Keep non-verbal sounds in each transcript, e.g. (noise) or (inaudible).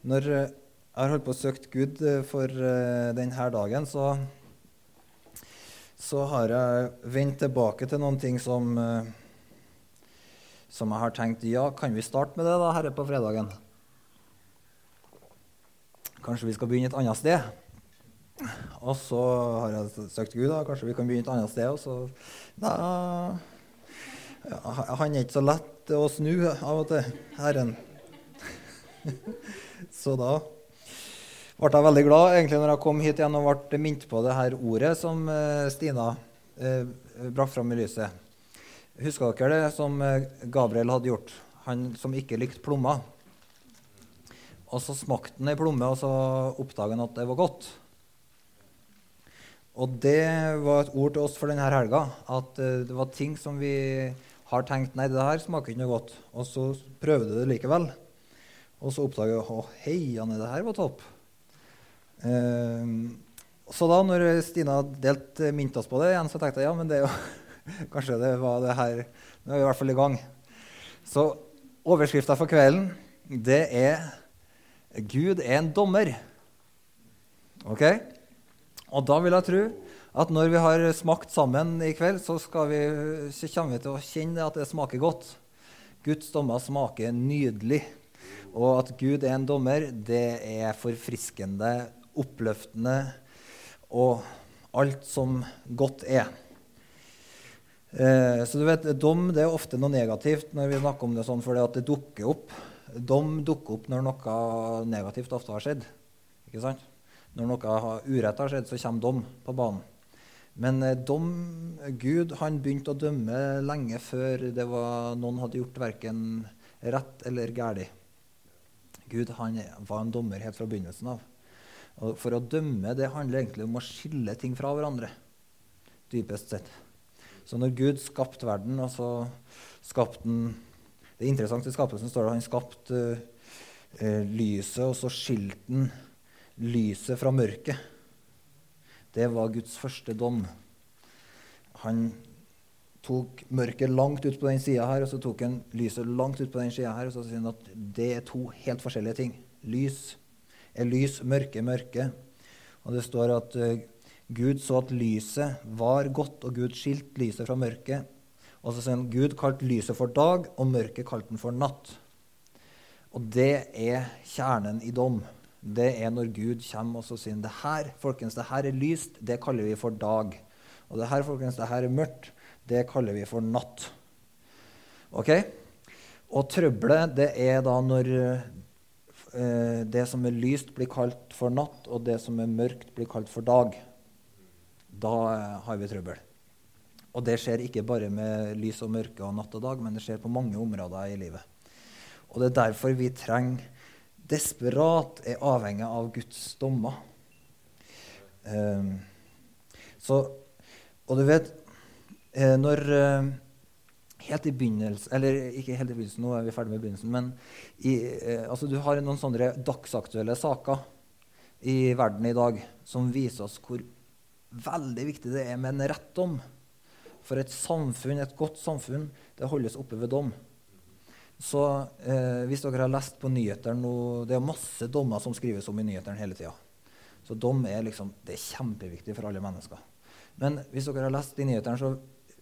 Når eh, jeg har holdt på å søke Gud eh, for eh, denne dagen, så, så har jeg vendt tilbake til noen ting som, som jeg har tenkt Ja, kan vi starte med det da, herre, på fredagen? Kanskje vi skal begynne et annet sted? Og så har jeg søkt Gud, da. Kanskje vi kan begynne et annet sted? Og så da, Han er ikke så lett å snu av og til, Herren. (laughs) Så da ble jeg veldig glad egentlig når jeg kom hit igjen og ble minnet på det her ordet som eh, Stina eh, brakte fram i lyset. Husker dere det som eh, Gabriel hadde gjort? Han som ikke likte plommer. Og så smakte han ei plomme, og så oppdaget han at det var godt. Og det var et ord til oss for denne helga. At eh, det var ting som vi har tenkt nei, det her smaker ikke noe godt. Og så prøvde du det likevel. Og så oppdager jeg hei, Janne, det her var topp. Eh, så da når Stina delt minte oss på det igjen, så tenkte jeg ja, men det er jo (laughs) kanskje det var det her Nå er vi i hvert fall i gang. Så overskrifta for kvelden, det er 'Gud er en dommer'. Ok? Og da vil jeg tro at når vi har smakt sammen i kveld, så, vi, så kommer vi til å kjenne at det smaker godt. Guds dommer smaker nydelig. Og at Gud er en dommer, det er forfriskende, oppløftende og alt som godt er. Eh, så du vet, Dom det er ofte noe negativt når vi snakker om det sånn, for det dukker opp. Dom dukker opp når noe negativt ofte har skjedd. Ikke sant? Når noe urett har skjedd, så kommer dom på banen. Men eh, dom, Gud han begynte å dømme lenge før var, noen hadde gjort verken rett eller galt. Gud han var en dommer helt fra begynnelsen av. Og for å dømme det handler egentlig om å skille ting fra hverandre. dypest sett. Så når Gud skapte verden, og så skapte han Det er interessant i skapelsen står det han skapte uh, lyset, og så skilte han lyset fra mørket. Det var Guds første dom. Han tok mørket langt ut på den sida her, og så tok han lyset langt ut på den sida her. Og så sier han at det er to helt forskjellige ting. Lys er lys, mørke mørke. Og det står at uh, Gud så at lyset var godt, og Gud skilte lyset fra mørket. Og så sier han Gud kalte lyset for dag, og mørket kalte den for natt. Og det er kjernen i dom. Det er når Gud kommer og så sier det her, folkens, det her er lyst, det kaller vi for dag. Og det her, folkens, det her er mørkt, det kaller vi for natt. Ok? Og trøbbelet, det er da når eh, det som er lyst, blir kalt for natt, og det som er mørkt, blir kalt for dag. Da eh, har vi trøbbel. Og det skjer ikke bare med lys og mørke og natt og dag, men det skjer på mange områder i livet. Og det er derfor vi trenger desperat er avhengig av Guds dommer. Um, så, og du vet når eh, Helt i begynnelsen Eller ikke helt i begynnelsen, nå er vi ferdig med begynnelsen. Men i, eh, altså, du har noen sånne dagsaktuelle saker i verden i dag som viser oss hvor veldig viktig det er med en rett dom. For et samfunn, et godt samfunn, det holdes oppe ved dom. Så eh, hvis dere har lest på nyhetene Det er masse dommer som skrives om i nyhetene hele tida. Så dom er liksom, det er kjempeviktig for alle mennesker. Men hvis dere har lest i nyhetene, så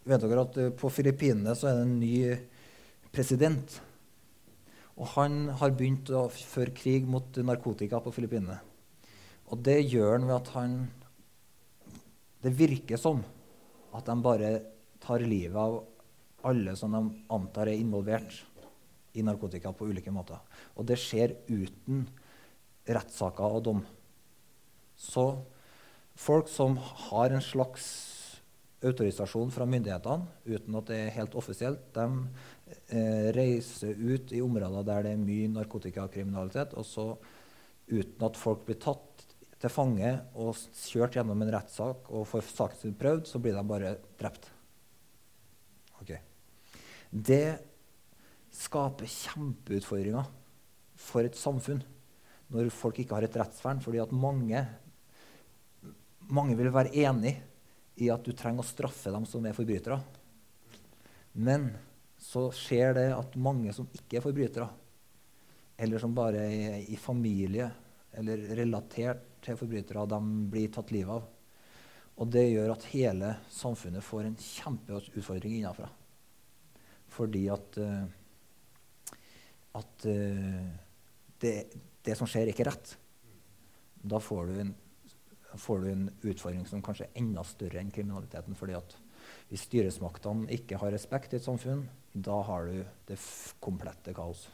vet dere at eh, på Filippinene så er det en ny president. Og han har begynt å føre krig mot narkotika på Filippinene. Og det gjør han ved at han Det virker som at de bare tar livet av alle som de antar er involvert i narkotika på ulike måter. Og det skjer uten rettssaker og dom. Så folk som har en slags autorisasjon fra myndighetene uten at det er helt offisielt. De eh, reiser ut i områder der det er mye narkotikakriminalitet, og så uten at folk blir tatt til fange og kjørt gjennom en rettssak og får saken sin prøvd, så blir de bare drept. Okay. Det skaper kjempeutfordringer for et samfunn når folk ikke har et rettsvern, fordi at mange, mange vil være enig i at du trenger å straffe dem som er forbrytere. Men så skjer det at mange som ikke er forbrytere, eller som bare er i familie eller relatert til forbrytere, de blir tatt livet av. Og det gjør at hele samfunnet får en kjempeutfordring innenfra. Fordi at, uh, at uh, det, det, som skjer, er ikke rett. Da får du, en, får du en utfordring som kanskje er enda større enn kriminaliteten. fordi at hvis styresmaktene ikke har respekt i et samfunn, da har du det komplette kaos.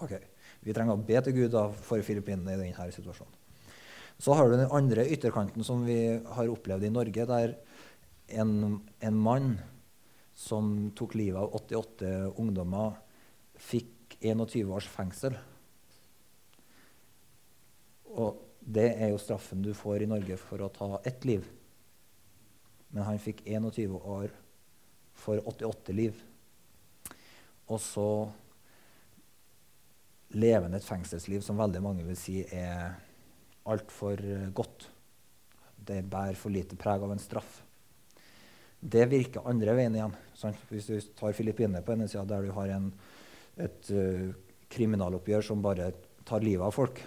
Ok, Vi trenger å be til Gud da, for Filippinene i denne situasjonen. Så har du den andre ytterkanten som vi har opplevd i Norge, der en, en mann som tok livet av 88 ungdommer, fikk 21 års fengsel. Og det er jo straffen du får i Norge for å ta ett liv. Men han fikk 21 år for 88 liv. Og så lever han et fengselsliv som veldig mange vil si er altfor eh, godt. Det bærer for lite preg av en straff. Det virker andre veien igjen. Sant? Hvis du tar Filippinene på ene sida, der du har en, et uh, kriminaloppgjør som bare tar livet av folk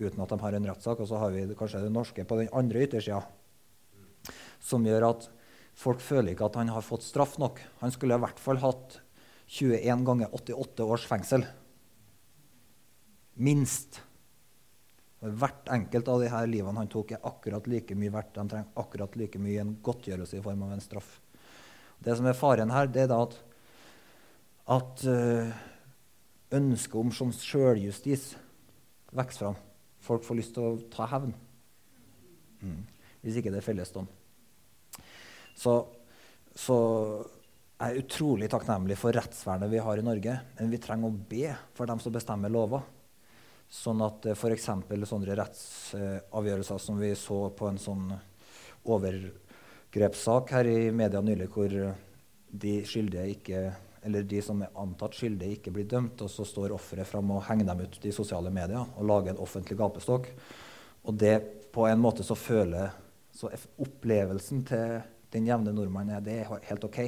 uten at de har en rettssak, og så har vi kanskje det norske på den andre yttersida, som gjør at folk føler ikke at han har fått straff nok. Han skulle i hvert fall hatt 21 ganger 88 års fengsel. Minst. Hvert enkelt av de her livene han tok, er akkurat like mye verdt. De trenger akkurat like mye en godtgjørelse i form av en straff. Det som er faren her, det er at, at ønsket om som sjøljustis vokser fram. Folk får lyst til å ta hevn. Mm. Hvis ikke det er fellesdom. Så, så jeg er utrolig takknemlig for rettsvernet vi har i Norge. Men vi trenger å be for dem som bestemmer lover. Sånn at uh, f.eks. sånne rettsavgjørelser som vi så på en sånn overgrepssak her i media nylig, hvor de skyldige ikke eller de som er antatt skyldige, ikke blir dømt, og så står offeret fram og henger dem ut i sosiale medier og lager en offentlig gapestokk. Og det på en måte så føler så Opplevelsen til den jevne nordmann er det er helt OK.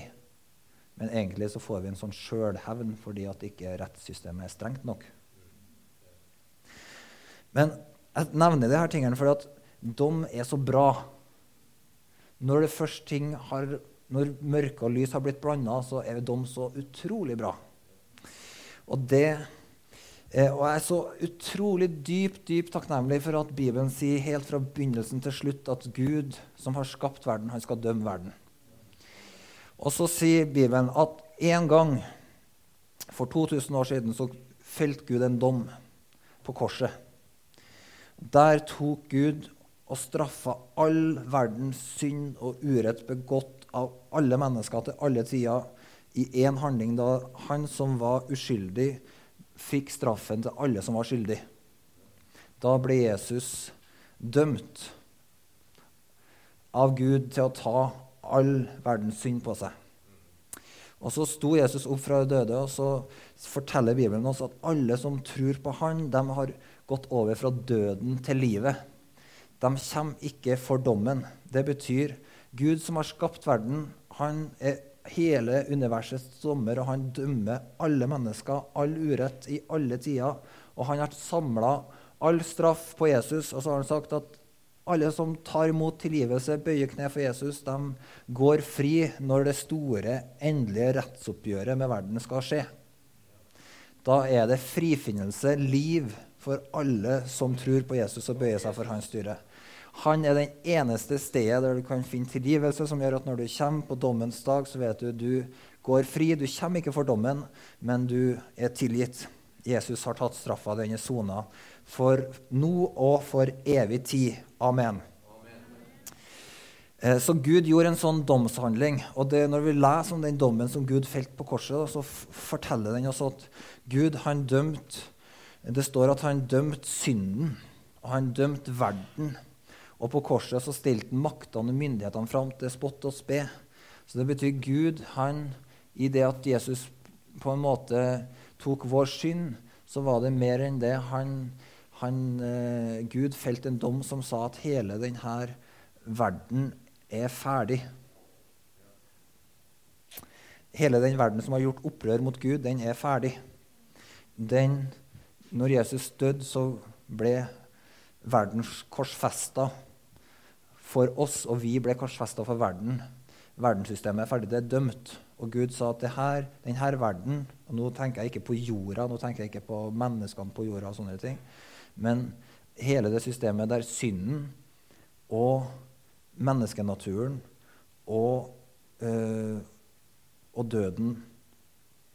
Men egentlig så får vi en sånn sjølhevn fordi at ikke rettssystemet er strengt nok. Men jeg nevner disse tingene fordi at dom er så bra. Når, det først har, når mørke og lys har blitt blanda, så er dom så utrolig bra. Og det eh, og jeg er så utrolig dypt dypt takknemlig for at Bibelen sier helt fra begynnelsen til slutt at Gud, som har skapt verden, han skal dømme verden. Og så sier Bibelen at en gang for 2000 år siden så felte Gud en dom på korset. Der tok Gud og straffa all verdens synd og urett begått av alle mennesker til alle tider i én handling, da han som var uskyldig, fikk straffen til alle som var skyldig. Da ble Jesus dømt av Gud til å ta all verdens synd på seg. Og Så sto Jesus opp fra de døde, og så forteller Bibelen oss at alle som tror på han, de har gått over fra døden til livet. De kommer ikke for dommen. Det betyr Gud som har skapt verden, han er hele universets dommer, og han dømmer alle mennesker, all urett, i alle tider. Og han har samla all straff på Jesus, og så har han sagt at alle som tar imot tilgivelse, bøyer kne for Jesus, de går fri når det store, endelige rettsoppgjøret med verden skal skje. Da er det frifinnelse, liv, for alle som tror på Jesus og bøyer seg for hans styre. Han er den eneste stedet der du kan finne tilgivelse, som gjør at når du kommer på dommens dag, så vet du du går fri. Du kommer ikke for dommen, men du er tilgitt. Jesus har tatt straffa, den er sona, for nå og for evig tid. Amen. Eh, så Gud gjorde en sånn domshandling. Og det, når vi leser om den dommen som Gud felte på korset, så forteller den oss at Gud han dømte det står at han dømte synden, og han dømte verden. Og på korset så stilte han maktene og myndighetene fram til spott og spe. Så det betyr Gud, han, i det at Jesus på en måte tok vår synd, så var det mer enn det. Han, han, eh, Gud felte en dom som sa at hele denne verden er ferdig. Hele den verden som har gjort opprør mot Gud, den er ferdig. Den når Jesus døde, så ble verden korsfesta for oss, og vi ble korsfesta for verden. Verdenssystemet er ferdig, det er dømt. Og Gud sa at her, denne verden og Nå tenker jeg ikke på jorda, nå tenker jeg ikke på menneskene på jorda, og sånne ting, men hele det systemet der synden og menneskenaturen og, øh, og døden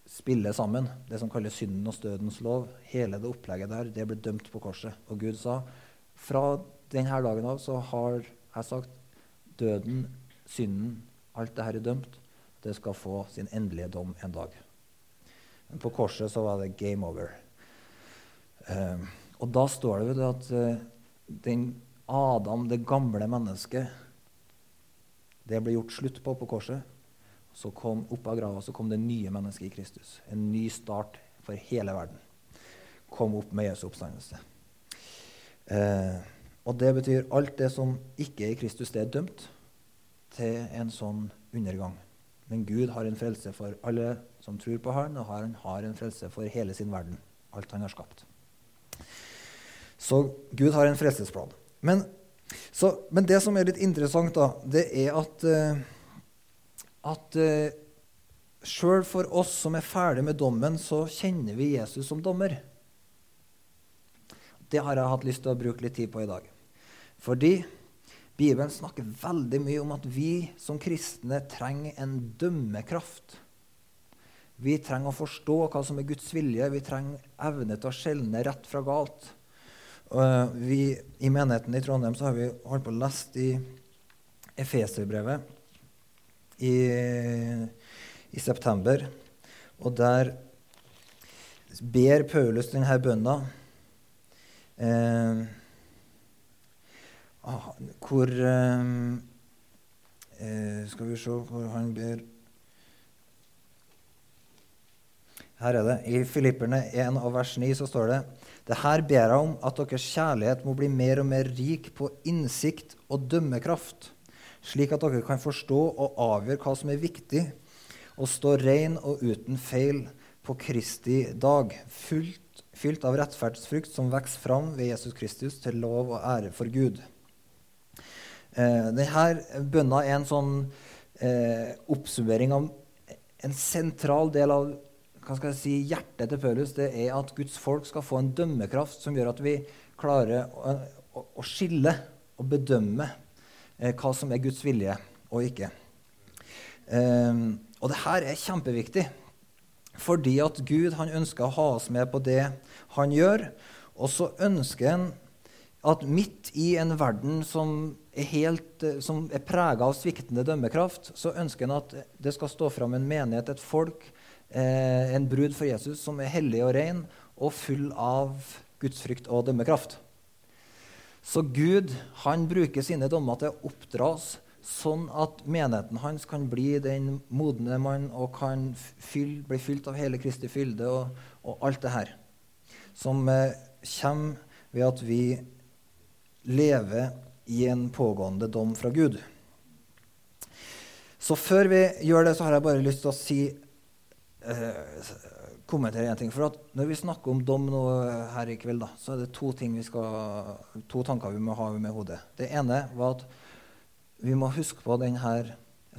spiller sammen. Det som kalles synden og stødens lov. Hele det opplegget der, det ble dømt på korset. Og Gud sa fra denne dagen av så har jeg sagt døden, synden, alt det her er dømt. Det skal få sin endelige dom en dag. Men på korset så var det game over. Uh, og da står det at uh, den Adam, det gamle mennesket, det ble gjort slutt på på korset. Så kom opp av grava så kom det nye mennesket i Kristus. En ny start for hele verden. Kom opp med Jesu oppstandelse. Uh, og det betyr alt det som ikke er i Kristus, det er dømt til en sånn undergang. Men Gud har en frelse for alle som tror på Han, og han har en frelse for hele sin verden. Alt han har skapt. Så Gud har en frelsesplan. Men, så, men det som er litt interessant, da, det er at, uh, at uh, sjøl for oss som er ferdig med dommen, så kjenner vi Jesus som dommer. Det har jeg hatt lyst til å bruke litt tid på i dag. Fordi Bibelen snakker veldig mye om at vi som kristne trenger en dømmekraft. Vi trenger å forstå hva som er Guds vilje. Vi trenger evne til å skjelne rett fra galt. Vi, I menigheten i Trondheim har vi holdt på å lest i Efeserbrevet i, i september. Og der ber Paulus denne bønna. Eh, Ah, hvor eh, eh, Skal vi se hvor han ber Her er det. I Filipperne 1 av vers 9 så står det det her ber jeg om at deres kjærlighet må bli mer og mer rik på innsikt og dømmekraft, slik at dere kan forstå og avgjøre hva som er viktig, og stå ren og uten feil på Kristi dag, fylt, fylt av rettferdsfrukt som vokser fram ved Jesus Kristus til lov og ære for Gud. Eh, denne bønna er en sånn eh, oppsummering av en sentral del av si, hjertet til Paulus. Det er at Guds folk skal få en dømmekraft som gjør at vi klarer å, å skille og bedømme eh, hva som er Guds vilje og ikke. Eh, og det her er kjempeviktig. Fordi at Gud han ønsker å ha oss med på det han gjør. Og så ønsker han at midt i en verden som er, helt, eh, er prega av sviktende dømmekraft, så ønsker han at det skal stå fram en menighet, et folk, eh, en brud for Jesus, som er hellig og ren og full av gudsfrykt og dømmekraft. Så Gud han bruker sine dommer til å oppdra oss sånn at menigheten hans kan bli den modne mann og kan fyll, bli fylt av hele Kristi fylde og, og alt det her. Som eh, kommer ved at vi lever i en pågående dom fra Gud. Så før vi gjør det, så har jeg bare lyst til å si eh, kommentere en ting. For når vi snakker om dom nå her i kveld, da, så er det to, skal, to tanker vi må ha med hodet. Det ene var at vi må huske på denne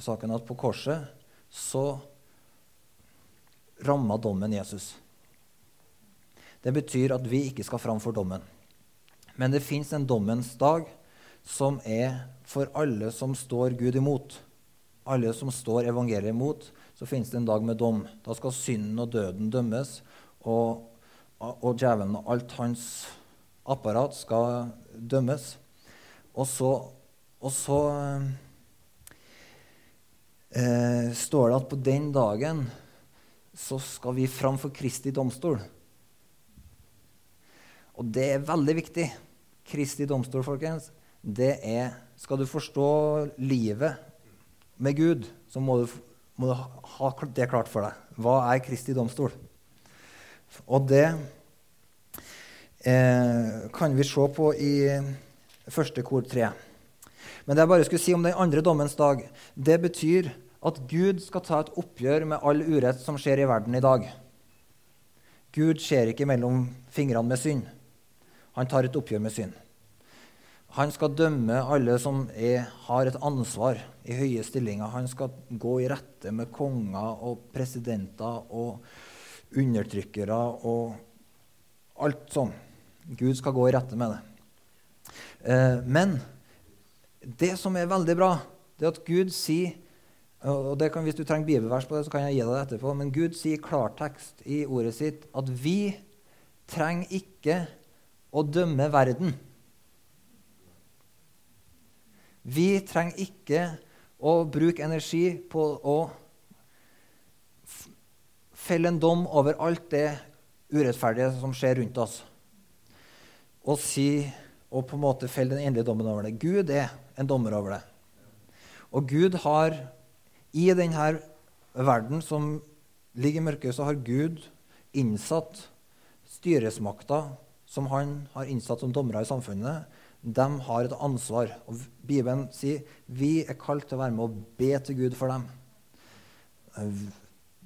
saken at på korset så ramma dommen Jesus. Det betyr at vi ikke skal fram for dommen. Men det fins en dommens dag som er for alle som står Gud imot. Alle som står evangeliet imot, så finnes det en dag med dom. Da skal synden og døden dømmes, og, og djevelen og alt hans apparat skal dømmes. Og så, og så eh, står det at på den dagen så skal vi fram for Kristi domstol. Og det er veldig viktig. Kristi domstol, folkens, det er Skal du forstå livet med Gud, så må du, må du ha det klart for deg. Hva er Kristi domstol? Og det eh, kan vi se på i første kor tre. Men det jeg bare skulle si om den andre dommens dag, det betyr at Gud skal ta et oppgjør med all urett som skjer i verden i dag. Gud ser ikke mellom fingrene med synd. Han tar et oppgjør med synd. Han skal dømme alle som er, har et ansvar i høye stillinger. Han skal gå i rette med konger og presidenter og undertrykkere og alt sånn. Gud skal gå i rette med det. Eh, men det som er veldig bra, det er at Gud sier og kan, Hvis du trenger bibelvers på det, så kan jeg gi deg det etterpå. Men Gud sier klartekst i ordet sitt at vi trenger ikke å dømme verden. Vi trenger ikke å bruke energi på å felle en dom over alt det urettferdige som skjer rundt oss, og si og på en måte felle den endelige dommen over det. Gud er en dommer over det. Og Gud har i denne verden som ligger i mørket, så har Gud innsatt styresmakter som han har innsatt som dommere i samfunnet, de har et ansvar. Og Bibelen sier vi er kalt til å være med og be til Gud for dem.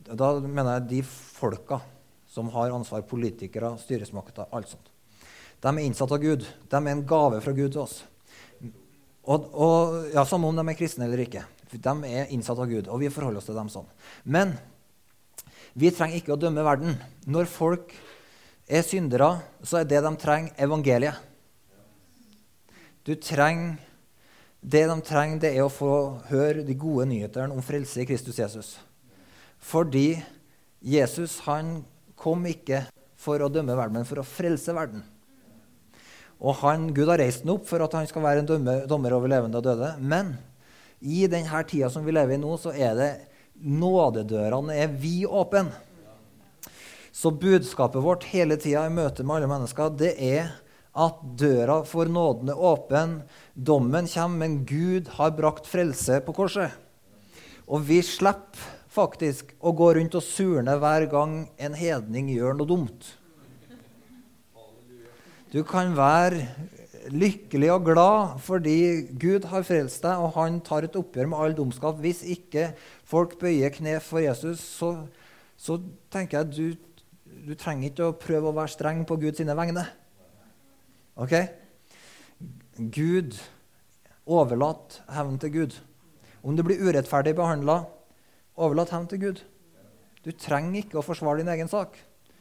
Da mener jeg de folka som har ansvar, politikere, styresmakter, alt sånt. De er innsatt av Gud. De er en gave fra Gud til oss. Og, og ja, Samme om de er kristne eller ikke. De er innsatt av Gud, og vi forholder oss til dem sånn. Men vi trenger ikke å dømme verden. Når folk er syndere, så er det de trenger, evangeliet. Du trenger, Det de trenger, det er å få høre de gode nyhetene om frelse i Kristus Jesus. Fordi Jesus han kom ikke for å dømme verden, men for å frelse verden. Og han, Gud har reist ham opp for at han skal være en dommer, dommer over levende og døde. Men i denne tida som vi lever i nå, så er det nådedørene er vid åpne. Så budskapet vårt hele tida i møte med alle mennesker, det er at døra for nåden er åpen. Dommen kommer, men Gud har brakt frelse på korset. Og vi slipper faktisk å gå rundt og surne hver gang en hedning gjør noe dumt. Du kan være lykkelig og glad fordi Gud har frelst deg, og han tar et oppgjør med all dumskap. Hvis ikke folk bøyer kne for Jesus, så, så tenker jeg du du trenger ikke å prøve å være streng på Guds vegne. Ok? Gud Overlat hevn til Gud. Om du blir urettferdig behandla, overlat hevn til Gud. Du trenger ikke å forsvare din egen sak.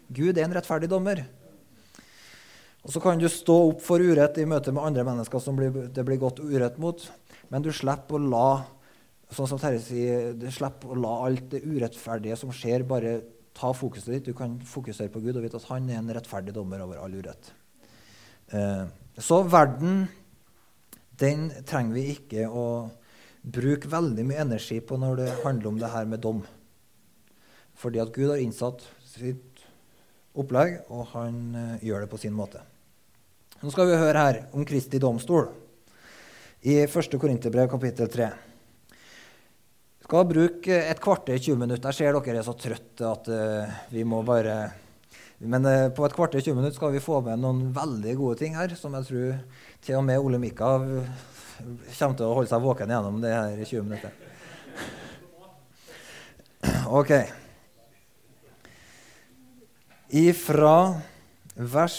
Gud er en rettferdig dommer. Og Så kan du stå opp for urett i møte med andre mennesker som det blir gått urett mot, men du slipper å la sånn som Terje sier, du slipper å la alt det urettferdige som skjer, bare ta fokuset ditt. Du kan fokusere på Gud og vite at han er en rettferdig dommer over all urett. Eh, så verden, den trenger vi ikke å bruke veldig mye energi på når det handler om det her med dom. Fordi at Gud har innsatt sitt opplegg, og han eh, gjør det på sin måte. Nå skal vi høre her om Kristi domstol i 1. Korinterbrev kapittel 3 skal bruke et kvarter 20 minutter. Jeg ser dere er så trøtte at uh, vi må bare Men uh, på et kvarter 20 minutter skal vi få med noen veldig gode ting her, som jeg tror til og med Ole Mikka kommer til å holde seg våken gjennom det her i 20 minutter. (clears throat) OK. Ifra vers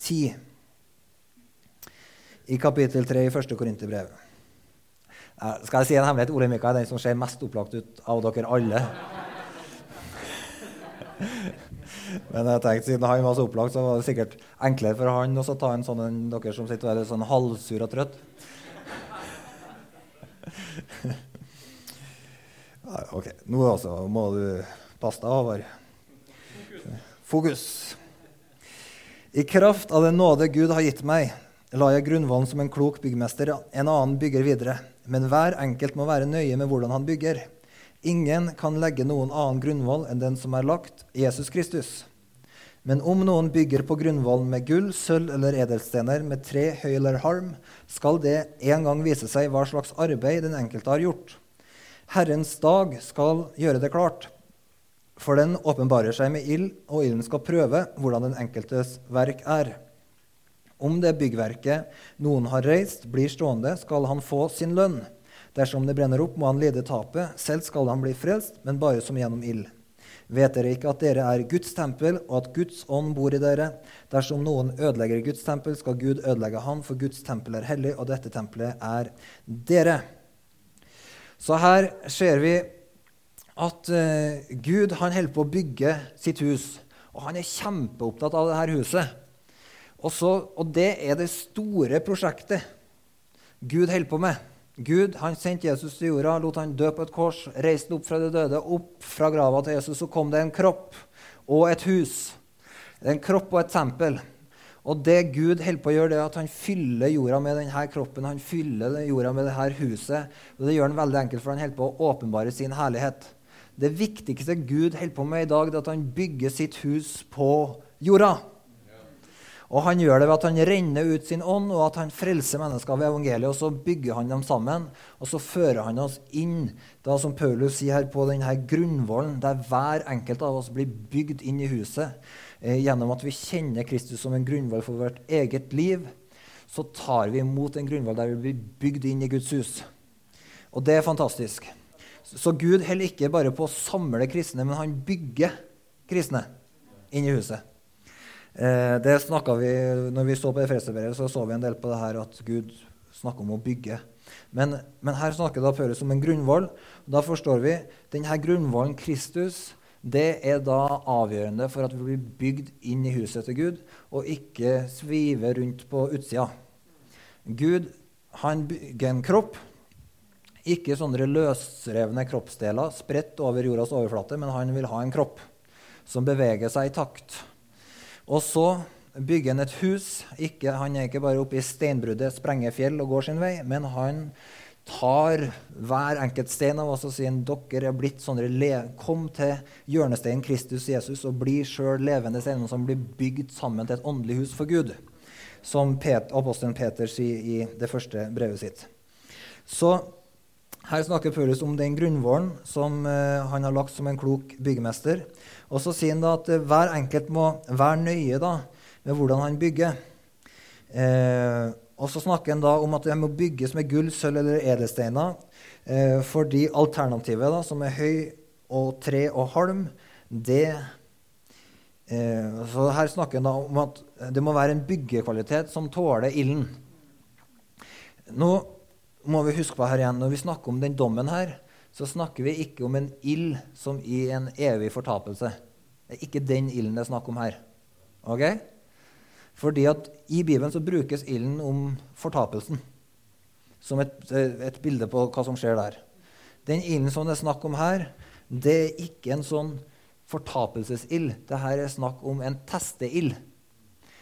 10 i kapittel 3 i 1. Korinterbrev. Skal jeg si en hemmelighet? Ole Mikael er den som ser mest opplagt ut av dere alle. Men jeg tenkte, siden han var så opplagt, så var det sikkert enklere for han å ta en sånn enn dere som sitter og er sånn halvsur og trøtt. ok, nå altså må du passe deg, Håvard. Fokus. I kraft av den nåde Gud har gitt meg, la jeg grunnvollen som en klok byggmester, en annen bygger videre men hver enkelt må være nøye med hvordan han bygger. Ingen kan legge noen annen grunnvoll enn den som er lagt, Jesus Kristus. Men om noen bygger på grunnvollen med gull, sølv eller edelstener, med tre, høy eller halm, skal det en gang vise seg hva slags arbeid den enkelte har gjort. Herrens dag skal gjøre det klart, for den åpenbarer seg med ild, og ilden skal prøve hvordan den enkeltes verk er. Om det byggverket noen har reist, blir stående, skal han få sin lønn. Dersom det brenner opp, må han lide tapet. Selv skal han bli frelst, men bare som gjennom ild. Vet dere ikke at dere er Guds tempel, og at Guds ånd bor i dere? Dersom noen ødelegger Guds tempel, skal Gud ødelegge han, for Guds tempel er hellig, og dette tempelet er dere. Så her ser vi at uh, Gud han holder på å bygge sitt hus, og han er kjempeopptatt av dette huset. Og, så, og det er det store prosjektet Gud holder på med. Gud han sendte Jesus til jorda, lot han dø på et kors, reiste opp fra de døde. Opp fra grava til Jesus så kom det en kropp og et hus. En kropp og et tempel. Og det Gud holder på å gjøre, det er at han fyller jorda med denne kroppen. Han fyller jorda med dette huset. Og det gjør han veldig enkelt, for han holder på å åpenbare sin herlighet. Det viktigste Gud holder på med i dag, det er at han bygger sitt hus på jorda. Og han gjør det ved at han renner ut sin ånd, og at han frelser mennesker ved evangeliet. Og så bygger han dem sammen, og så fører han oss inn, da som Paulus sier her, på denne grunnvollen, der hver enkelt av oss blir bygd inn i huset. Eh, gjennom at vi kjenner Kristus som en grunnvoll for vårt eget liv, så tar vi imot en grunnvoll der vi blir bygd inn i Guds hus. Og det er fantastisk. Så Gud holder ikke bare på å samle kristne, men han bygger kristne inn i huset. Eh, det vi, når vi så på Efreserbrevet, så så vi en del på det her at Gud snakker om å bygge. Men, men her snakker da Paulus om en grunnvoll. Da forstår vi denne grunnvollen, Kristus, det er da avgjørende for at vi blir bygd inn i huset til Gud, og ikke sviver rundt på utsida. Gud han bygger en kropp, ikke sånne løsrevne kroppsdeler spredt over jordas overflate, men han vil ha en kropp som beveger seg i takt. Og så bygger han et hus. Ikke, han er ikke bare oppe i steinbruddet, sprenger fjell og går sin vei, men han tar hver enkelt stein av oss og sier dere er blitt sånne Kom til hjørnesteinen Kristus Jesus og bli sjøl levende steiner som blir bygd sammen til et åndelig hus for Gud. Som Pet, apostelen Peter sier i det første brevet sitt. Så her snakker Paulus om den grunnvollen som uh, han har lagt som en klok byggemester. Og så sier han da at hver enkelt må være nøye da, med hvordan han bygger. Eh, og så snakker han da om at det må bygges med gull, sølv eller edelsteiner. Eh, fordi alternativet, da, som er høy og tre og halm, det eh, Så her snakker han da om at det må være en byggekvalitet som tåler ilden. Nå må vi huske på her igjen, Når vi snakker om den dommen her, så snakker vi ikke om en ild som i en evig fortapelse. Det er ikke den ilden det er snakk om her. Ok? Fordi at I Bibelen så brukes ilden om fortapelsen som et, et, bilde på hva som skjer der. Den ilden som det er snakk om her, det er ikke en sånn fortapelsesild. Dette er snakk om en testeild.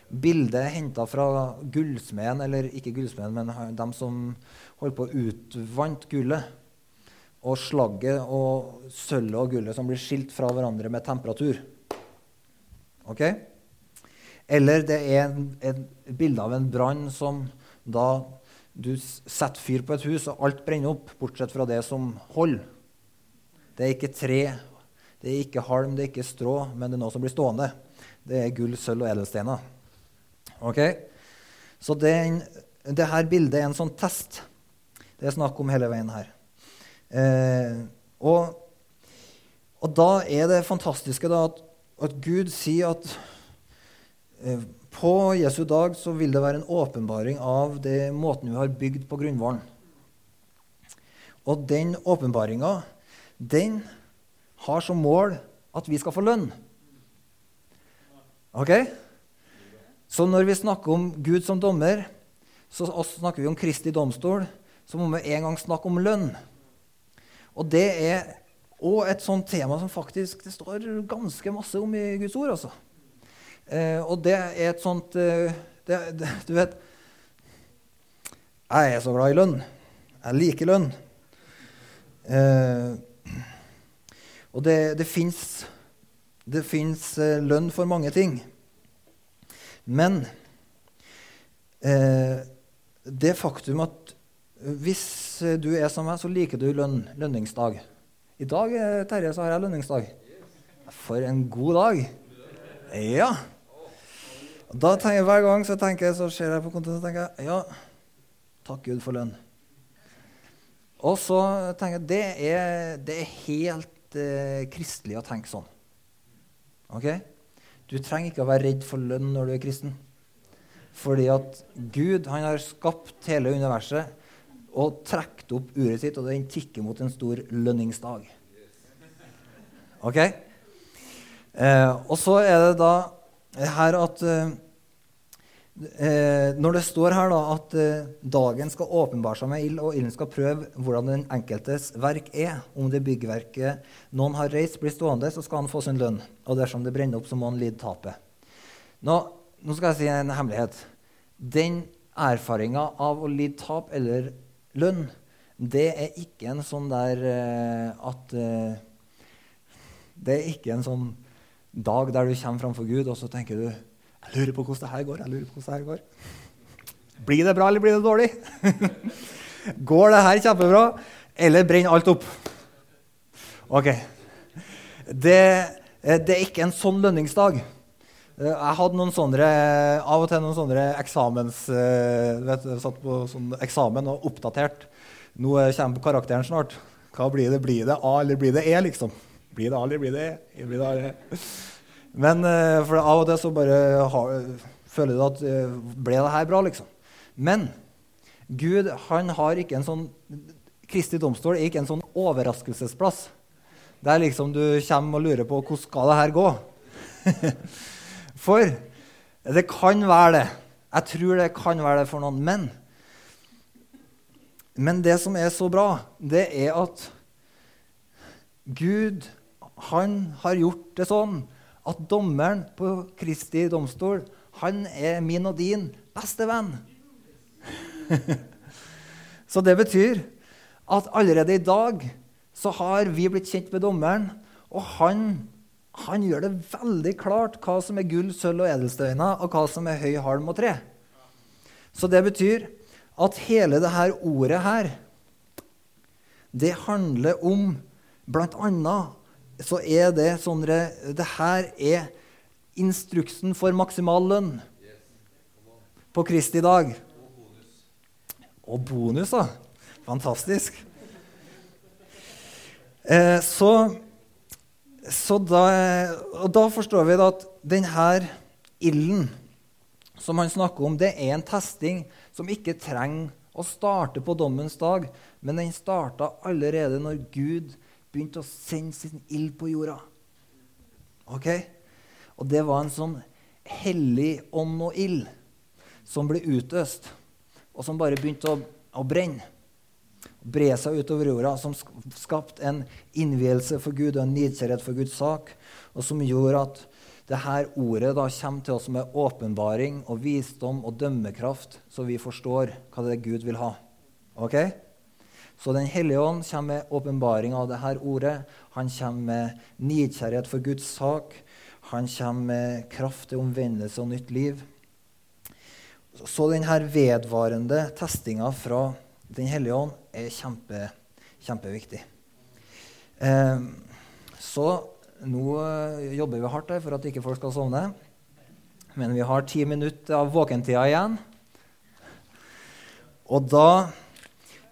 Bildet henta fra gullsmeden, eller ikke gullsmeden, men de som holdt på å utvant gullet og slagget og sølvet og gullet som blir skilt fra hverandre med temperatur. Ok? Eller det er et bilde av en brann som da du setter fyr på et hus, og alt brenner opp, bortsett fra det som holder. Det er ikke tre, det er ikke halm, det er ikke strå, men det er noe som blir stående. Det er gull, sølv og edelsteiner. Ok? Så det her bildet er en sånn test. Det er snakk om hele veien her. Eh, og, og, da er det fantastiske da, at, at, Gud sier at eh, på Jesu dag så vil det være en åpenbaring av det måten vi har bygd på grunnvollen. Og den åpenbaringa, den har som mål at vi skal få lønn. Ok? Så når vi snakker om Gud som dommer, så snakker vi om Kristi domstol, så må vi en gang snakke om lønn. Og det er òg et sånt tema som faktisk det står ganske masse om i Guds ord. altså. Eh, og det er et sånt eh, det, det, Du vet Jeg er så glad i lønn. Jeg liker lønn. Eh, og det, det fins eh, lønn for mange ting. Men eh, det faktum at hvis du er som meg, så liker du lønn, lønningsdag. I dag eh, Terje, så har jeg lønningsdag. For en god dag. Ja. Da tenker jeg Hver gang så tenker jeg, så ser jeg på kontoret og tenker jeg, ja, takk Gud for lønn. Og så tenker jeg det er, det er helt eh, kristelig å tenke sånn. Ok? Du trenger ikke å være redd for lønn når du er kristen. Fordi at Gud han har skapt hele universet og trukket opp uret sitt, og den tikker mot en stor lønningsdag. Ok? Eh, og så er det da her at eh, eh, Når det står her da at eh, dagen skal åpenbare seg med ild, og ilden skal prøve hvordan den enkeltes verk er, om det byggverket noen har reist, blir stående, så skal han få sin lønn. Og dersom det brenner opp, så må han lide tapet. Nå, nå skal jeg si en hemmelighet. Den erfaringa av å lide tap eller lønn, det er ikke en sånn der eh, at uh, Det er ikke en sånn dag der du kommer framfor Gud, og så tenker du jeg lurer på hvordan det her går. jeg lurer på hvordan det her går. Blir det bra, eller blir det dårlig? (laughs) går det her kjempebra, eller brenner alt opp? Ok. Det, eh, det er ikke en sånn lønningsdag. Jeg hadde noen sånne, av og til noen sånne eksamens... Eh, vet, satt på sånn eksamen og oppdatert. Nå kommer karakteren snart. Hva blir det? Blir det A eller blir det E, liksom? Blir det A eller blir det E? Blir det A, eller? Men eh, for av og til så bare har, føler du at eh, Ble det her bra, liksom? Men Gud han har ikke en sånn Kristi domstol er ikke en sånn overraskelsesplass der liksom du kommer og lurer på hvordan skal det her gå. (laughs) For det kan være det. Jeg tror det kan være det for noen. Men, men det som er så bra, det er at Gud han har gjort det sånn at dommeren på Kristi domstol han er min og din beste venn. (laughs) så det betyr at allerede i dag så har vi blitt kjent med dommeren, og han han gjør det veldig klart hva som er gull, sølv og edelsteiner, og hva som er høy, halm og tre. Så det betyr at hele dette ordet her, det handler om annet så er det sånn Det her er instruksen for maksimal lønn på Kristi dag. Og bonus, da. Fantastisk. Eh, så så da, og da forstår vi at denne ilden som han snakker om, det er en testing som ikke trenger å starte på dommens dag, men den starta allerede når Gud begynte å sende sin ild på jorda. Ok? Og det var en sånn hellig ånd og ild som ble utøst, og som bare begynte å, å brenne bre seg utover jorda, som skapte en innvielse for Gud og en nidkjærhet for Guds sak, og som gjorde at det her ordet da kommer til oss med åpenbaring og visdom og dømmekraft, så vi forstår hva det er Gud vil ha. Ok? Så Den hellige ånd kommer med åpenbaring av dette ordet. Han kommer med nidkjærlighet for Guds sak. Han kommer med kraft til omvendelse og nytt liv. Så denne vedvarende testinga fra Den hellige ånd er kjempe, kjempeviktig. Eh, så nå eh, jobber vi hardt for at ikke folk skal sovne. Men vi har ti minutter av våkentida igjen. Og da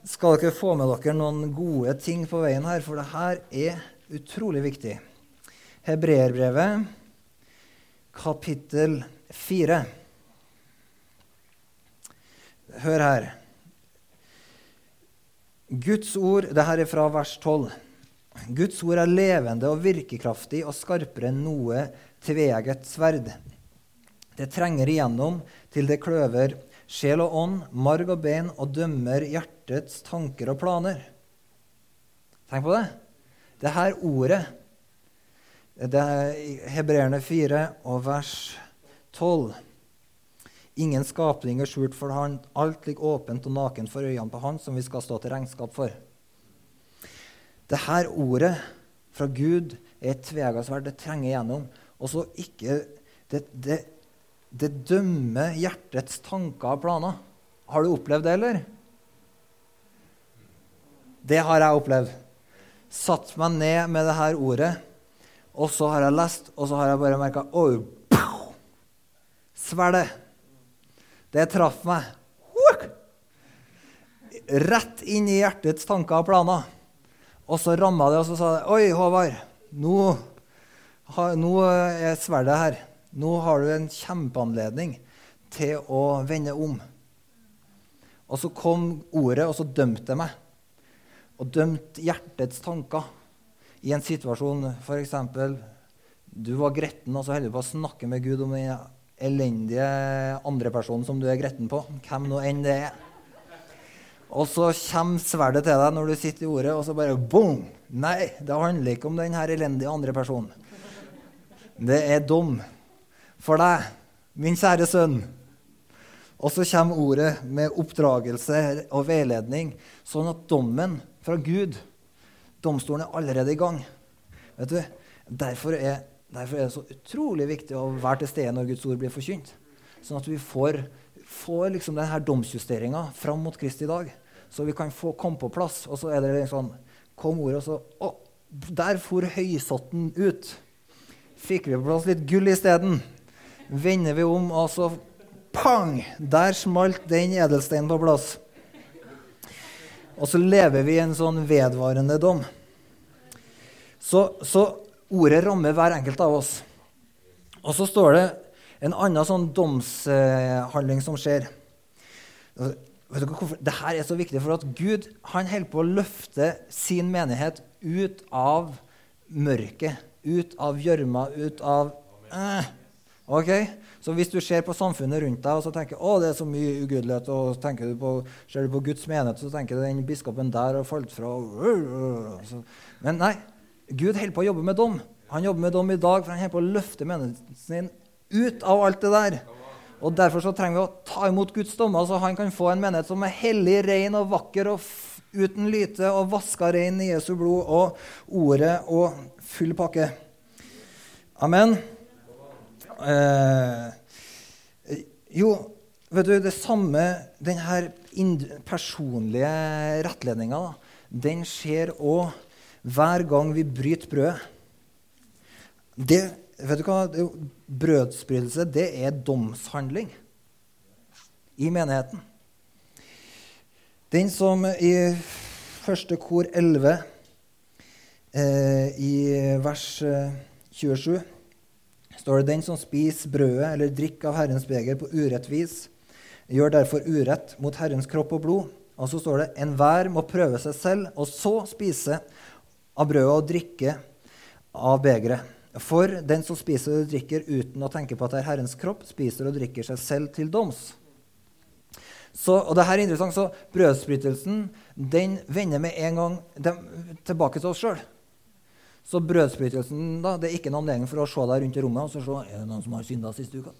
skal dere få med dere noen gode ting på veien her, for det her er utrolig viktig. Hebreerbrevet, kapittel 4. Hør her. Guds ord det her er fra vers 12. Guds ord er levende og virkekraftig og skarpere enn noe tveegget sverd. Det trenger igjennom til det kløver sjel og ånd, marg og bein, og dømmer hjertets tanker og planer. Tenk på det. Det her ordet, det er Hebreerne 4 og vers 12 Ingen skapning er skjult for Han. Alt ligger åpent og naken for øynene på Han, som vi skal stå til regnskap for. Det her ordet fra Gud er et sverd. Det trenger igjennom. Og så ikke det, det, det, dømmer hjertets tanker og planer. Har du opplevd det, eller? Det har jeg opplevd. Satt meg ned med det her ordet, og så har jeg lest, og så har jeg bare merka Oi! Svelg det traff meg. Rett inn i hjertets tanker og planer. Og så ramma det, og så sa det Oi, Håvard, nå nå er sverdet her. Nå har du en kjempeanledning til å vende om. Og så kom ordet, og så dømte det meg. Og dømte hjertets tanker i en situasjon f.eks. Du var gretten, og så holder du på å snakke med Gud om den elendige andre personen som du er gretten på. Hvem nå enn det er. Og så kommer sverdet til deg når du sitter i ordet, og så bare boom! Nei, det handler ikke om den her elendige andre personen. Det er dom for deg, min kjære sønn. Og så kommer ordet med oppdragelse og veiledning, sånn at dommen fra Gud Domstolen er allerede i gang. Vet du? Derfor er, derfor er det så utrolig viktig å være til stede når Guds ord blir forkynt. Sånn at vi får, får liksom denne domsjusteringa fram mot Kristi dag. Så vi kan få komme på plass. Og så er det sånn Kom ordet, og så Å, der for høysotten ut. Fikk vi på plass litt gull isteden vender vi om, og så pang! Der smalt den edelsteinen på plass. Og så lever vi i en sånn vedvarende dom. Så, så, ordet rammer hver enkelt av oss. Og så står det en annen sånn domshandling som skjer. Vet dere hvorfor? Dette er så viktig, for at Gud han holder på å løfte sin menighet ut av mørket, ut av gjørma, ut av øh, Ok? Så hvis du ser på samfunnet rundt deg og så tenker å, det er så mye ugudelighet, og tenker du på, ser du på Guds menighet, så tenker du den biskopen der har falt fra Men nei, Gud holder på å jobbe med dom. Han jobber med dom i dag, for han holder på å løfte menigheten sin ut av alt det der. Og Derfor så trenger vi å ta imot Guds dommer, så han kan få en menighet som er hellig, ren og vakker og uten lyte og vaska ren i Jesu blod og ordet og full pakke. Amen. Eh, jo, vet du, det samme Denne personlige rettledninga, den skjer òg hver gang vi bryter brødet. Det, vet du hva? Brødsbrytelse, det er domshandling i menigheten. Den som i første kor 11, eh, i vers 27 eh, står det den som spiser brødet eller drikker av Herrens beger på urett vis, gjør derfor urett mot Herrens kropp og blod. Og så står det enhver må prøve seg selv, og så spise av brødet og drikke av begeret. For den som spiser og drikker uten å tenke på at det er Herrens kropp, spiser og drikker seg selv til doms. Så, og det her er interessant, så Brødsbrytelsen den vender med en gang tilbake til oss sjøl. Så brødsprøytelsen da, det er ikke noen anledning for å se deg rundt i rommet og så se er det noen som har synda siste uka.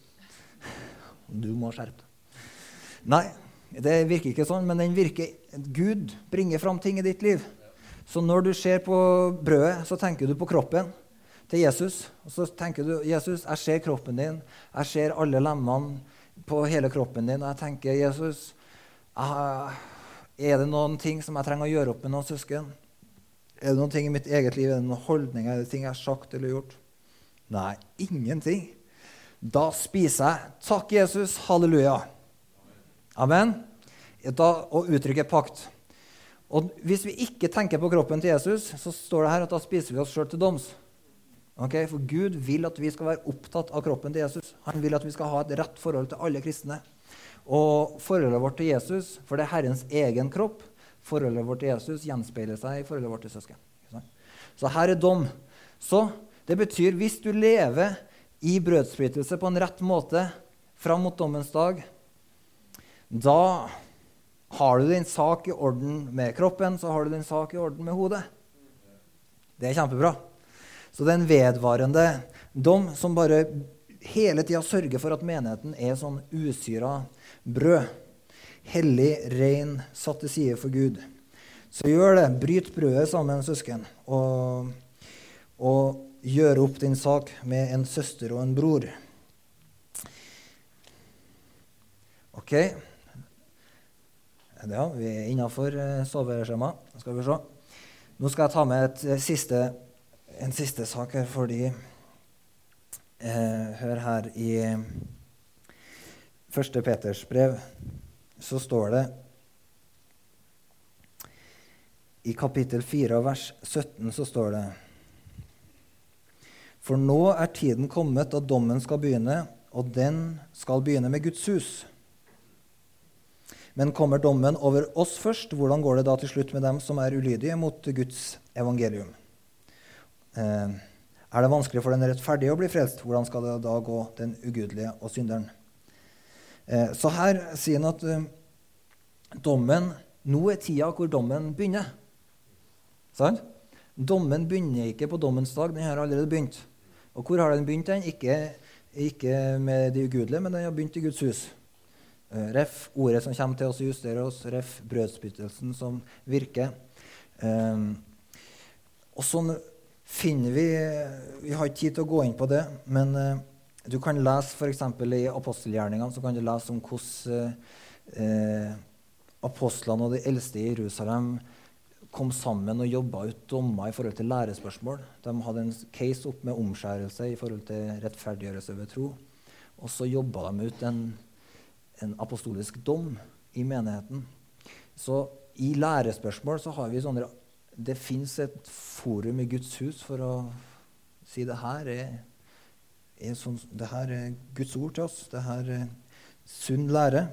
Du må skjerpe deg. Nei, det virker ikke sånn, men den virker, Gud bringer fram ting i ditt liv. Så når du ser på brødet, så tenker du på kroppen til Jesus. Og så tenker du Jesus, jeg ser kroppen din, jeg ser alle lemmene på hele kroppen din. Og jeg tenker, Jesus, er det noen ting som jeg trenger å gjøre opp med noen søsken? Er det noen ting i mitt eget liv, er det noen holdninger, er det ting jeg har sagt eller gjort? Nei, ingenting. Da spiser jeg. Takk, Jesus. Halleluja. Amen. Da, og uttrykker pakt. Og Hvis vi ikke tenker på kroppen til Jesus, så står det her at da spiser vi oss sjøl til doms. Okay? For Gud vil at vi skal være opptatt av kroppen til Jesus. Han vil at vi skal ha et rett forhold til alle kristne. Og forholdet vårt til Jesus, for det er Herrens egen kropp, Forholdet vårt til Jesus gjenspeiler seg i forholdet vårt til søsken. Så her er dom. Så det betyr hvis du lever i brødsbrytelse på en rett måte fram mot dommens dag, da har du din sak i orden med kroppen, så har du din sak i orden med hodet. Det er kjempebra. Så det er en vedvarende dom som bare hele tida sørger for at menigheten er sånn usyra brød hellig, ren, satt til side for Gud. Så gjør det. Bryt brødet sammen, søsken, og, og gjør opp din sak med en søster og en bror. OK. Ja, vi er innafor soveskjemaet. Skal vi se. Nå skal jeg ta med et eh, siste, en siste sak her, fordi eh, Hør her i 1. Peters brev så står det I kapittel 4 vers 17 så står det For nå er tiden kommet da dommen skal begynne, og den skal begynne med Guds hus. Men kommer dommen over oss først, hvordan går det da til slutt med dem som er ulydige mot Guds evangelium? Eh, er det vanskelig for den rettferdige å bli frelst? Hvordan skal det da gå den ugudelige og synderen? Eh, så her sier han at eh, dommen Nå er tida hvor dommen begynner. Sant? Dommen begynner ikke på dommens dag, den har allerede begynt. Og hvor har den begynt? den? Ikke, ikke med de ugudelige, men den har begynt i Guds hus. Eh, ref. ordet som kommer til oss justerer oss. Ref. brødsbyttelsen som virker. Um, og sånn finner vi Vi har ikke tid til å gå inn på det, men uh, du kan lese f.eks. i apostelgjerningene så kan du lese om hvordan eh, apostlene og de eldste i Jerusalem kom sammen og jobba ut dommer i forhold til lærespørsmål. De hadde en case opp med omskjærelse i forhold til rettferdiggjørelse ved tro. Og så jobba de ut en, en, apostolisk dom i menigheten. Så i lærespørsmål så har vi sånne Det fins et forum i Guds hus for å si det her er, er sånn, det her er Guds ord til oss. Det her er sunn lære.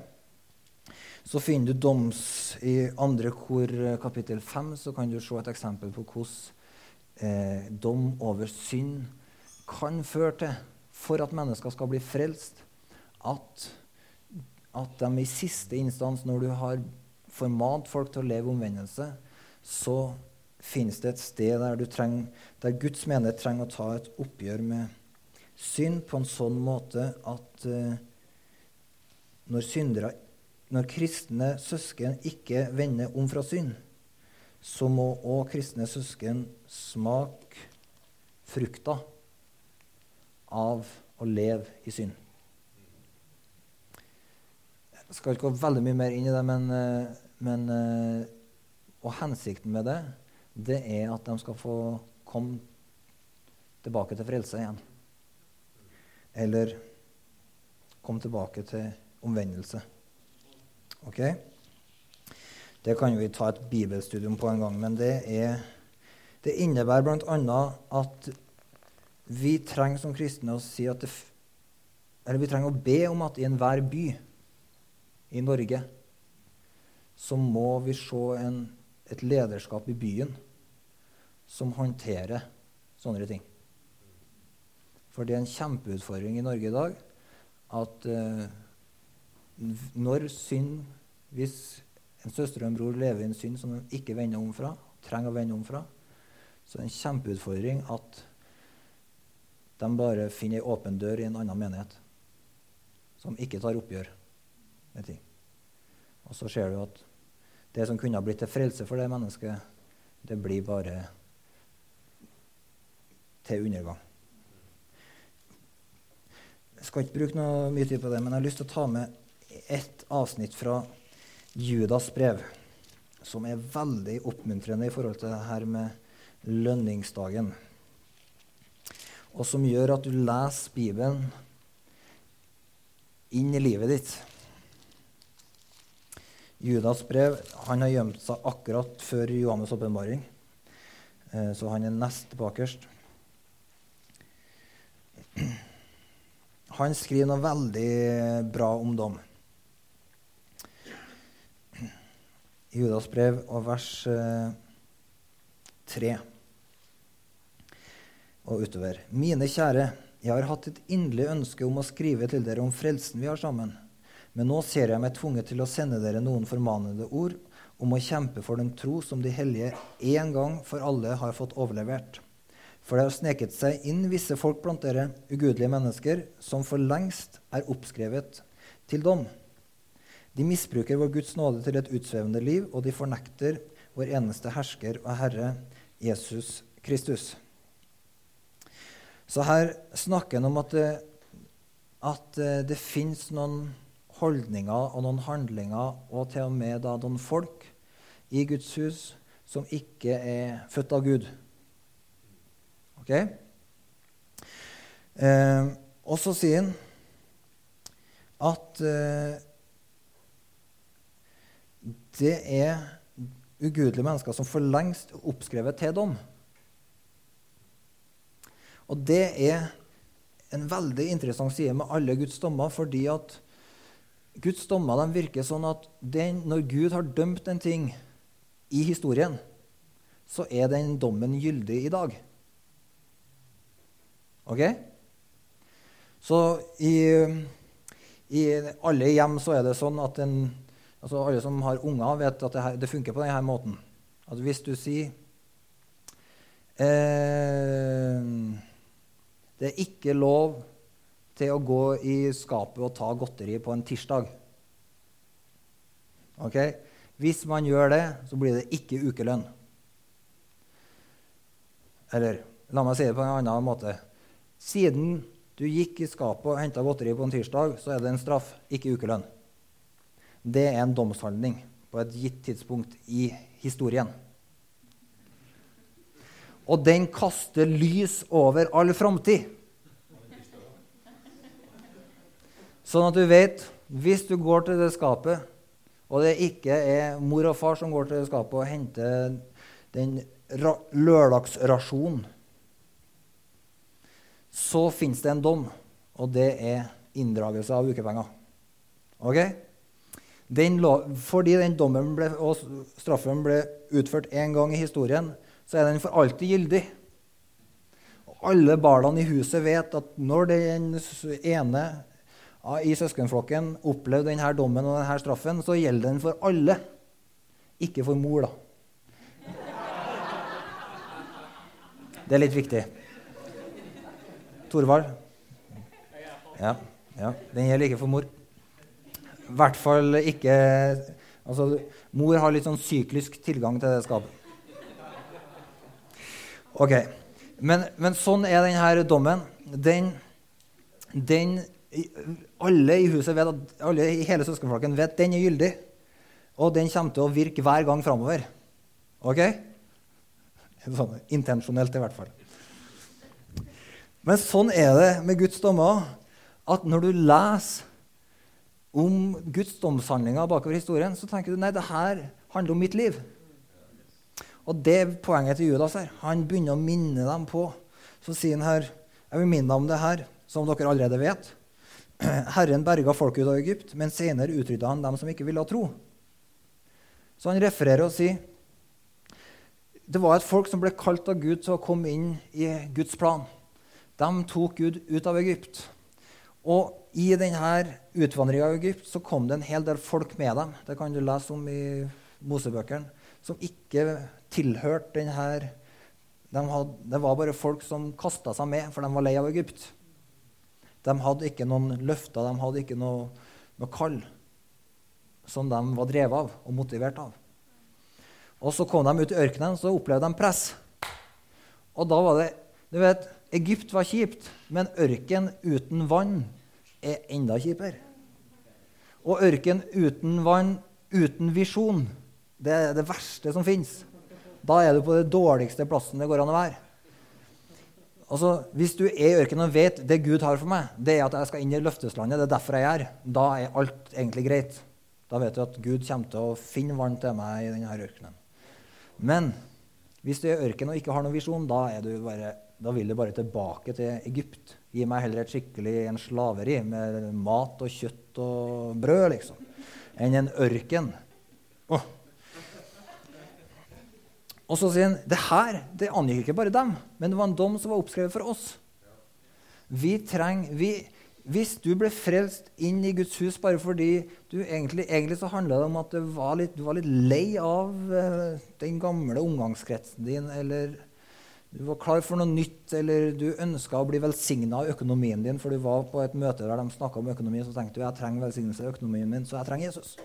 Så finner du doms i andre kor eh, kapittel 5, så kan du se et eksempel på hvordan eh, dom over synd kan føre til, for at mennesker skal bli frelst, at, at de i siste instans, når du har formant folk til å leve omvendelse, så finnes det et sted der, trenger, der Guds menighet trenger å ta et oppgjør med synd på en sånn måte at eh, når syndere når kristne søsken ikke vender om fra synd, så må òg kristne søsken smake frukta av å leve i synd. Jeg skal ikke gå veldig mye mer inn i det, men, eh, men eh, og hensikten med det, det er at de skal få komme tilbake til frelse igjen. Eller kom tilbake til omvendelse. Ok? Det kan vi ta et bibelstudium på en gang, men det, er, det innebærer bl.a. at vi trenger som kristne å si at det, Eller vi trenger å be om at i enhver by i Norge så må vi se en, et lederskap i byen som håndterer sånne ting. For det er en kjempeutfordring i Norge i dag at eh, når synd Hvis en søster og en bror lever i en synd som de ikke vender om fra, trenger å vende om fra, så er det en kjempeutfordring at de bare finner ei åpen dør i en annen menighet som ikke tar oppgjør med ting. Og så ser du at det som kunne ha blitt til frelse for det mennesket, det blir bare til undergang. Jeg skal ikke bruke noe mye tid på det, men jeg har lyst til å ta med et avsnitt fra Judas brev som er veldig oppmuntrende i forhold til det her med lønningsdagen. Og som gjør at du leser Bibelen inn i livet ditt. Judas brev han har gjemt seg akkurat før Johannes' åpenbaring, eh, så han er nest bakerst. Han skriver noe veldig bra om dem. Judas brev og vers eh, 3 og utover. Mine kjære, jeg har hatt et inderlig ønske om å skrive til dere om frelsen vi har sammen. Men nå ser jeg meg tvunget til å sende dere noen formanende ord om å kjempe for den tro som de hellige en gang for alle har fått overlevert. For det har sneket seg inn visse folk blant dere, ugudelige mennesker, som for lengst er oppskrevet til dom. De misbruker vår Guds nåde til et utsvevende liv, og de fornekter vår eneste hersker og Herre Jesus Kristus. Så her snakker han om at det, at eh, det fins noen holdninger og noen handlinger, og til og med da noen folk i Guds hus som ikke er født av Gud. Ok? Eh, og så sier han at eh, det er ugudelige mennesker som for lengst er oppskrevet til dom. Og det er en veldig interessant side med alle Guds dommer, fordi at Guds dommer virker sånn at den, når Gud har dømt en ting i historien, så er den dommen gyldig i dag. Ok? Så i, i alle hjem så er det sånn at en, altså alle som har unger, vet at det, her, det funker på denne måten. At hvis du sier eh, Det er ikke lov til å gå i skapet og ta godteri på en tirsdag. Ok? Hvis man gjør det, så blir det ikke ukelønn. Eller la meg si det på en annen måte. Siden du gikk i skapet og henta godteri på en tirsdag, så er det en straff, ikke ukelønn. Det er en domshandling på et gitt tidspunkt i historien. Og den kaster lys over all framtid. Sånn at du vet hvis du går til det skapet, og det ikke er mor og far som går til det skapet og henter den lørdagsrasjonen, så fins det en dom, og det er inndragelse av ukepenger. Ok? Den fordi den dommen ble, og straffen ble utført én gang i historien, så er den for alltid gyldig. Og alle barna i huset vet at når den ene i søskenflokken opplevde denne dommen og denne straffen, så gjelder den for alle, ikke for mor, da. Det er litt viktig. Torvald? Ja, ja. Den gjelder ikke for mor. I hvert fall ikke Altså, mor har litt sånn syklisk tilgang til det skapet. Ok. Men, men sånn er denne dommen. Den, den alle i huset vet at, alle i hele søskenflokken vet den er gyldig. Og den kommer til å virke hver gang framover. Ok? Sånn intensjonelt, i hvert fall. Men sånn er det med Guds dommer. At når du leser om Guds domshandlinger bakover historien, så tenker du nei, det her handler om mitt liv. Og det er poenget til Judas her. Han begynner å minne dem på. Så sier han her Jeg vil minne om det her, som dere allerede vet. (clears throat) Herren berga folket ut av Egypt, men senere utrydda han dem som ikke ville tro. Så han refererer og sier det var et folk som ble kalt av Gud til å komme inn i Guds plan. De tok Gud ut av Egypt. Og i denne utvandringa av Egypt så kom det en hel del folk med dem. Det kan du lese om i Mosebøkene. Som ikke tilhørte denne de hadde, Det var bare folk som kasta seg med, for de var lei av Egypt. De hadde ikke noen løfter, de hadde ikke noe, noe kall som de var drevet av og motivert av. Og Så kom de ut i ørkenen, så opplevde de press. Og da var det Du vet, Egypt var kjipt, men ørken uten vann er enda kjipere. Og ørken uten vann, uten visjon, det er det verste som fins. Da er du på det dårligste plassen det går an å være. Altså, Hvis du er i ørkenen og vet det Gud har for meg, det er at jeg skal inn i løfteslandet, det er derfor jeg er, da er alt egentlig greit. Da vet du at Gud kommer til å finne vann til meg i denne ørkenen. Men hvis du er i ørkenen og ikke har noen visjon, da, er du bare, da, vil du bare tilbake til Egypt. Gi meg heller et skikkelig en slaveri med mat og kjøtt og brød, liksom, enn en ørken. Oh. Og så sier han det her det angikk ikke bare dem, men det var en dom som var oppskrevet for oss. Vi trenger, vi, Hvis du ble frelst inn i Guds hus bare fordi du egentlig, egentlig så handla det om at var litt, du var litt lei av uh, den gamle omgangskretsen din, eller du var klar for noe nytt, eller du ønska å bli velsigna av økonomien din, for du var på et møte der de snakka om økonomi, så tenkte du jeg trenger velsignelse av økonomien min, så jeg trenger Jesus.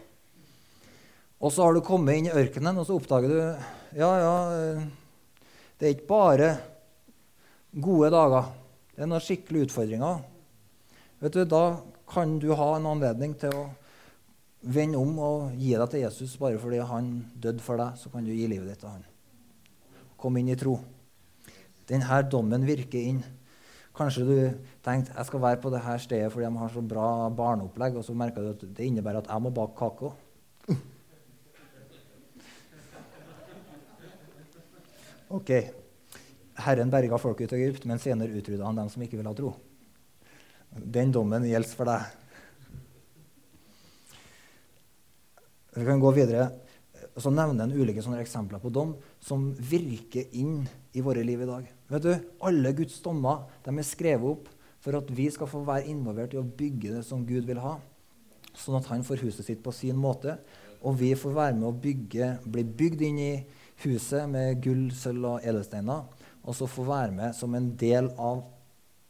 Og så har du kommet inn i ørkenen, og så oppdager du ja, ja, det er ikke bare gode dager. Det er noen skikkelige utfordringer. Vet du, Da kan du ha en anledning til å vende om og gi deg til Jesus bare fordi han døde for deg. Så kan du gi livet ditt til han. Kom inn i tro. Denne dommen virker inn. Kanskje du tenkte jeg skal være på dette stedet fordi de har så bra barneopplegg, og så merker du at det innebærer at jeg må bake kake. Ok. Herren berga folket ut av Egypt, men senere utrydda han dem som ikke ville ha tro. Den dommen gjelder for deg. Vi kan gå videre. Så nevner han ulike sånne eksempler på dom som virker inn i våre liv i dag. Vet du, Alle Guds dommer de er skrevet opp for at vi skal få være involvert i å bygge det som Gud vil ha. Sånn at han får huset sitt på sin måte, og vi får være med å bygge, bli bygd inn i huset med gull, sølv og edelsteiner, og så få være med som en del av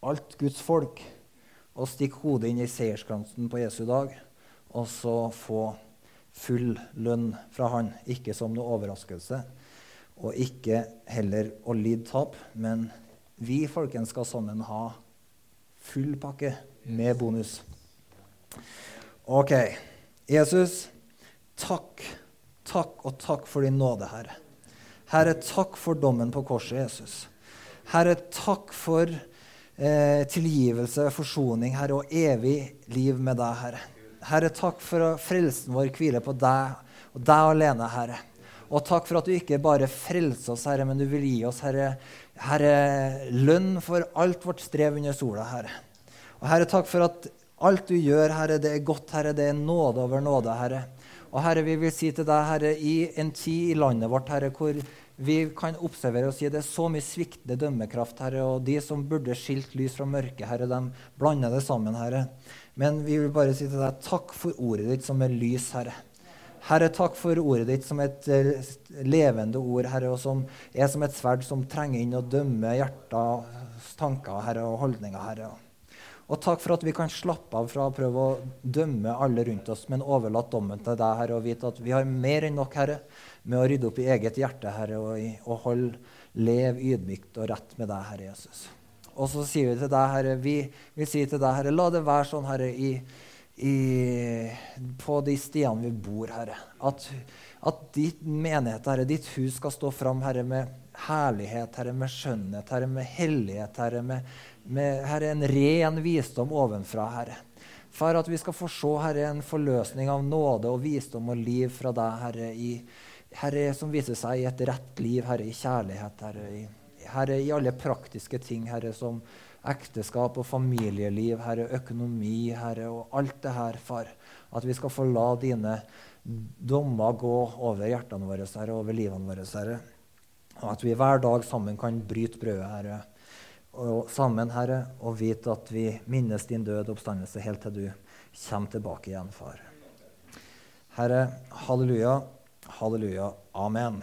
alt Guds folk og stikke hodet inn i seierskransen på Jesu dag, og så få full lønn fra han. Ikke som noe overraskelse, og ikke heller å lide tap, men vi folkens skal sammen ha full pakke med bonus. OK. Jesus, takk, takk og takk for din nåde, Herre. Herre, takk for dommen på korset, Jesus. Herre, takk for eh, tilgivelse, forsoning, Herre, og evig liv med deg, Herre. Herre, takk for at frelsen vår hviler på deg og deg alene, Herre. Og takk for at du ikke bare frelser oss, Herre, men du vil gi oss, Herre, herre lønn for alt vårt strev under sola, Herre. Og Herre, takk for at alt du gjør, Herre, det er godt, Herre. Det er nåde over nåde, Herre. Og Herre, vi vil si til deg, Herre, i en tid i landet vårt, Herre, hvor vi kan observere og si det er så mye sviktende dømmekraft, Herre, og de som burde skilt lys fra mørke, Herre, de blander det sammen, Herre. Men vi vil bare si til deg takk for ordet ditt som er lys, Herre. Herre, takk for ordet ditt som et eh, levende ord, Herre, og som er som et sverd som trenger inn og dømmer hjertets tanker, Herre, og holdninger, Herre. Og takk for at vi kan slappe av fra å prøve å dømme alle rundt oss, men overlate dommen til deg, Herre, og vite at vi har mer enn nok, Herre, med å rydde opp i eget hjerte, Herre, og, og holde, lev ydmykt og rett med deg, Herre Jesus. Og så sier vi til deg, Herre, vi, vi sier til deg, Herre, la det være sånn, Herre, i, i, på de stiene vi bor, Herre, at, at ditt menighet, Herre, ditt hus skal stå fram, Herre, med herlighet, Herre, med skjønnhet, Herre, med hellighet, Herre, med med herre, en ren visdom ovenfra, Herre. For at vi skal få se herre, en forløsning av nåde og visdom og liv fra deg, Herre, i, herre, som viser seg i et rett liv, Herre, i kjærlighet, Herre, i, herre, i alle praktiske ting, Herre, som ekteskap og familieliv, Herre, økonomi, Herre, og alt det her, far. At vi skal få la dine dommer gå over hjertene våre, Herre, over livene våre, Herre. Og at vi hver dag sammen kan bryte brødet, Herre og sammen, Herre, og vite at vi minnes din død oppstandelse helt til du kommer tilbake igjen, far. Herre, halleluja, halleluja, amen.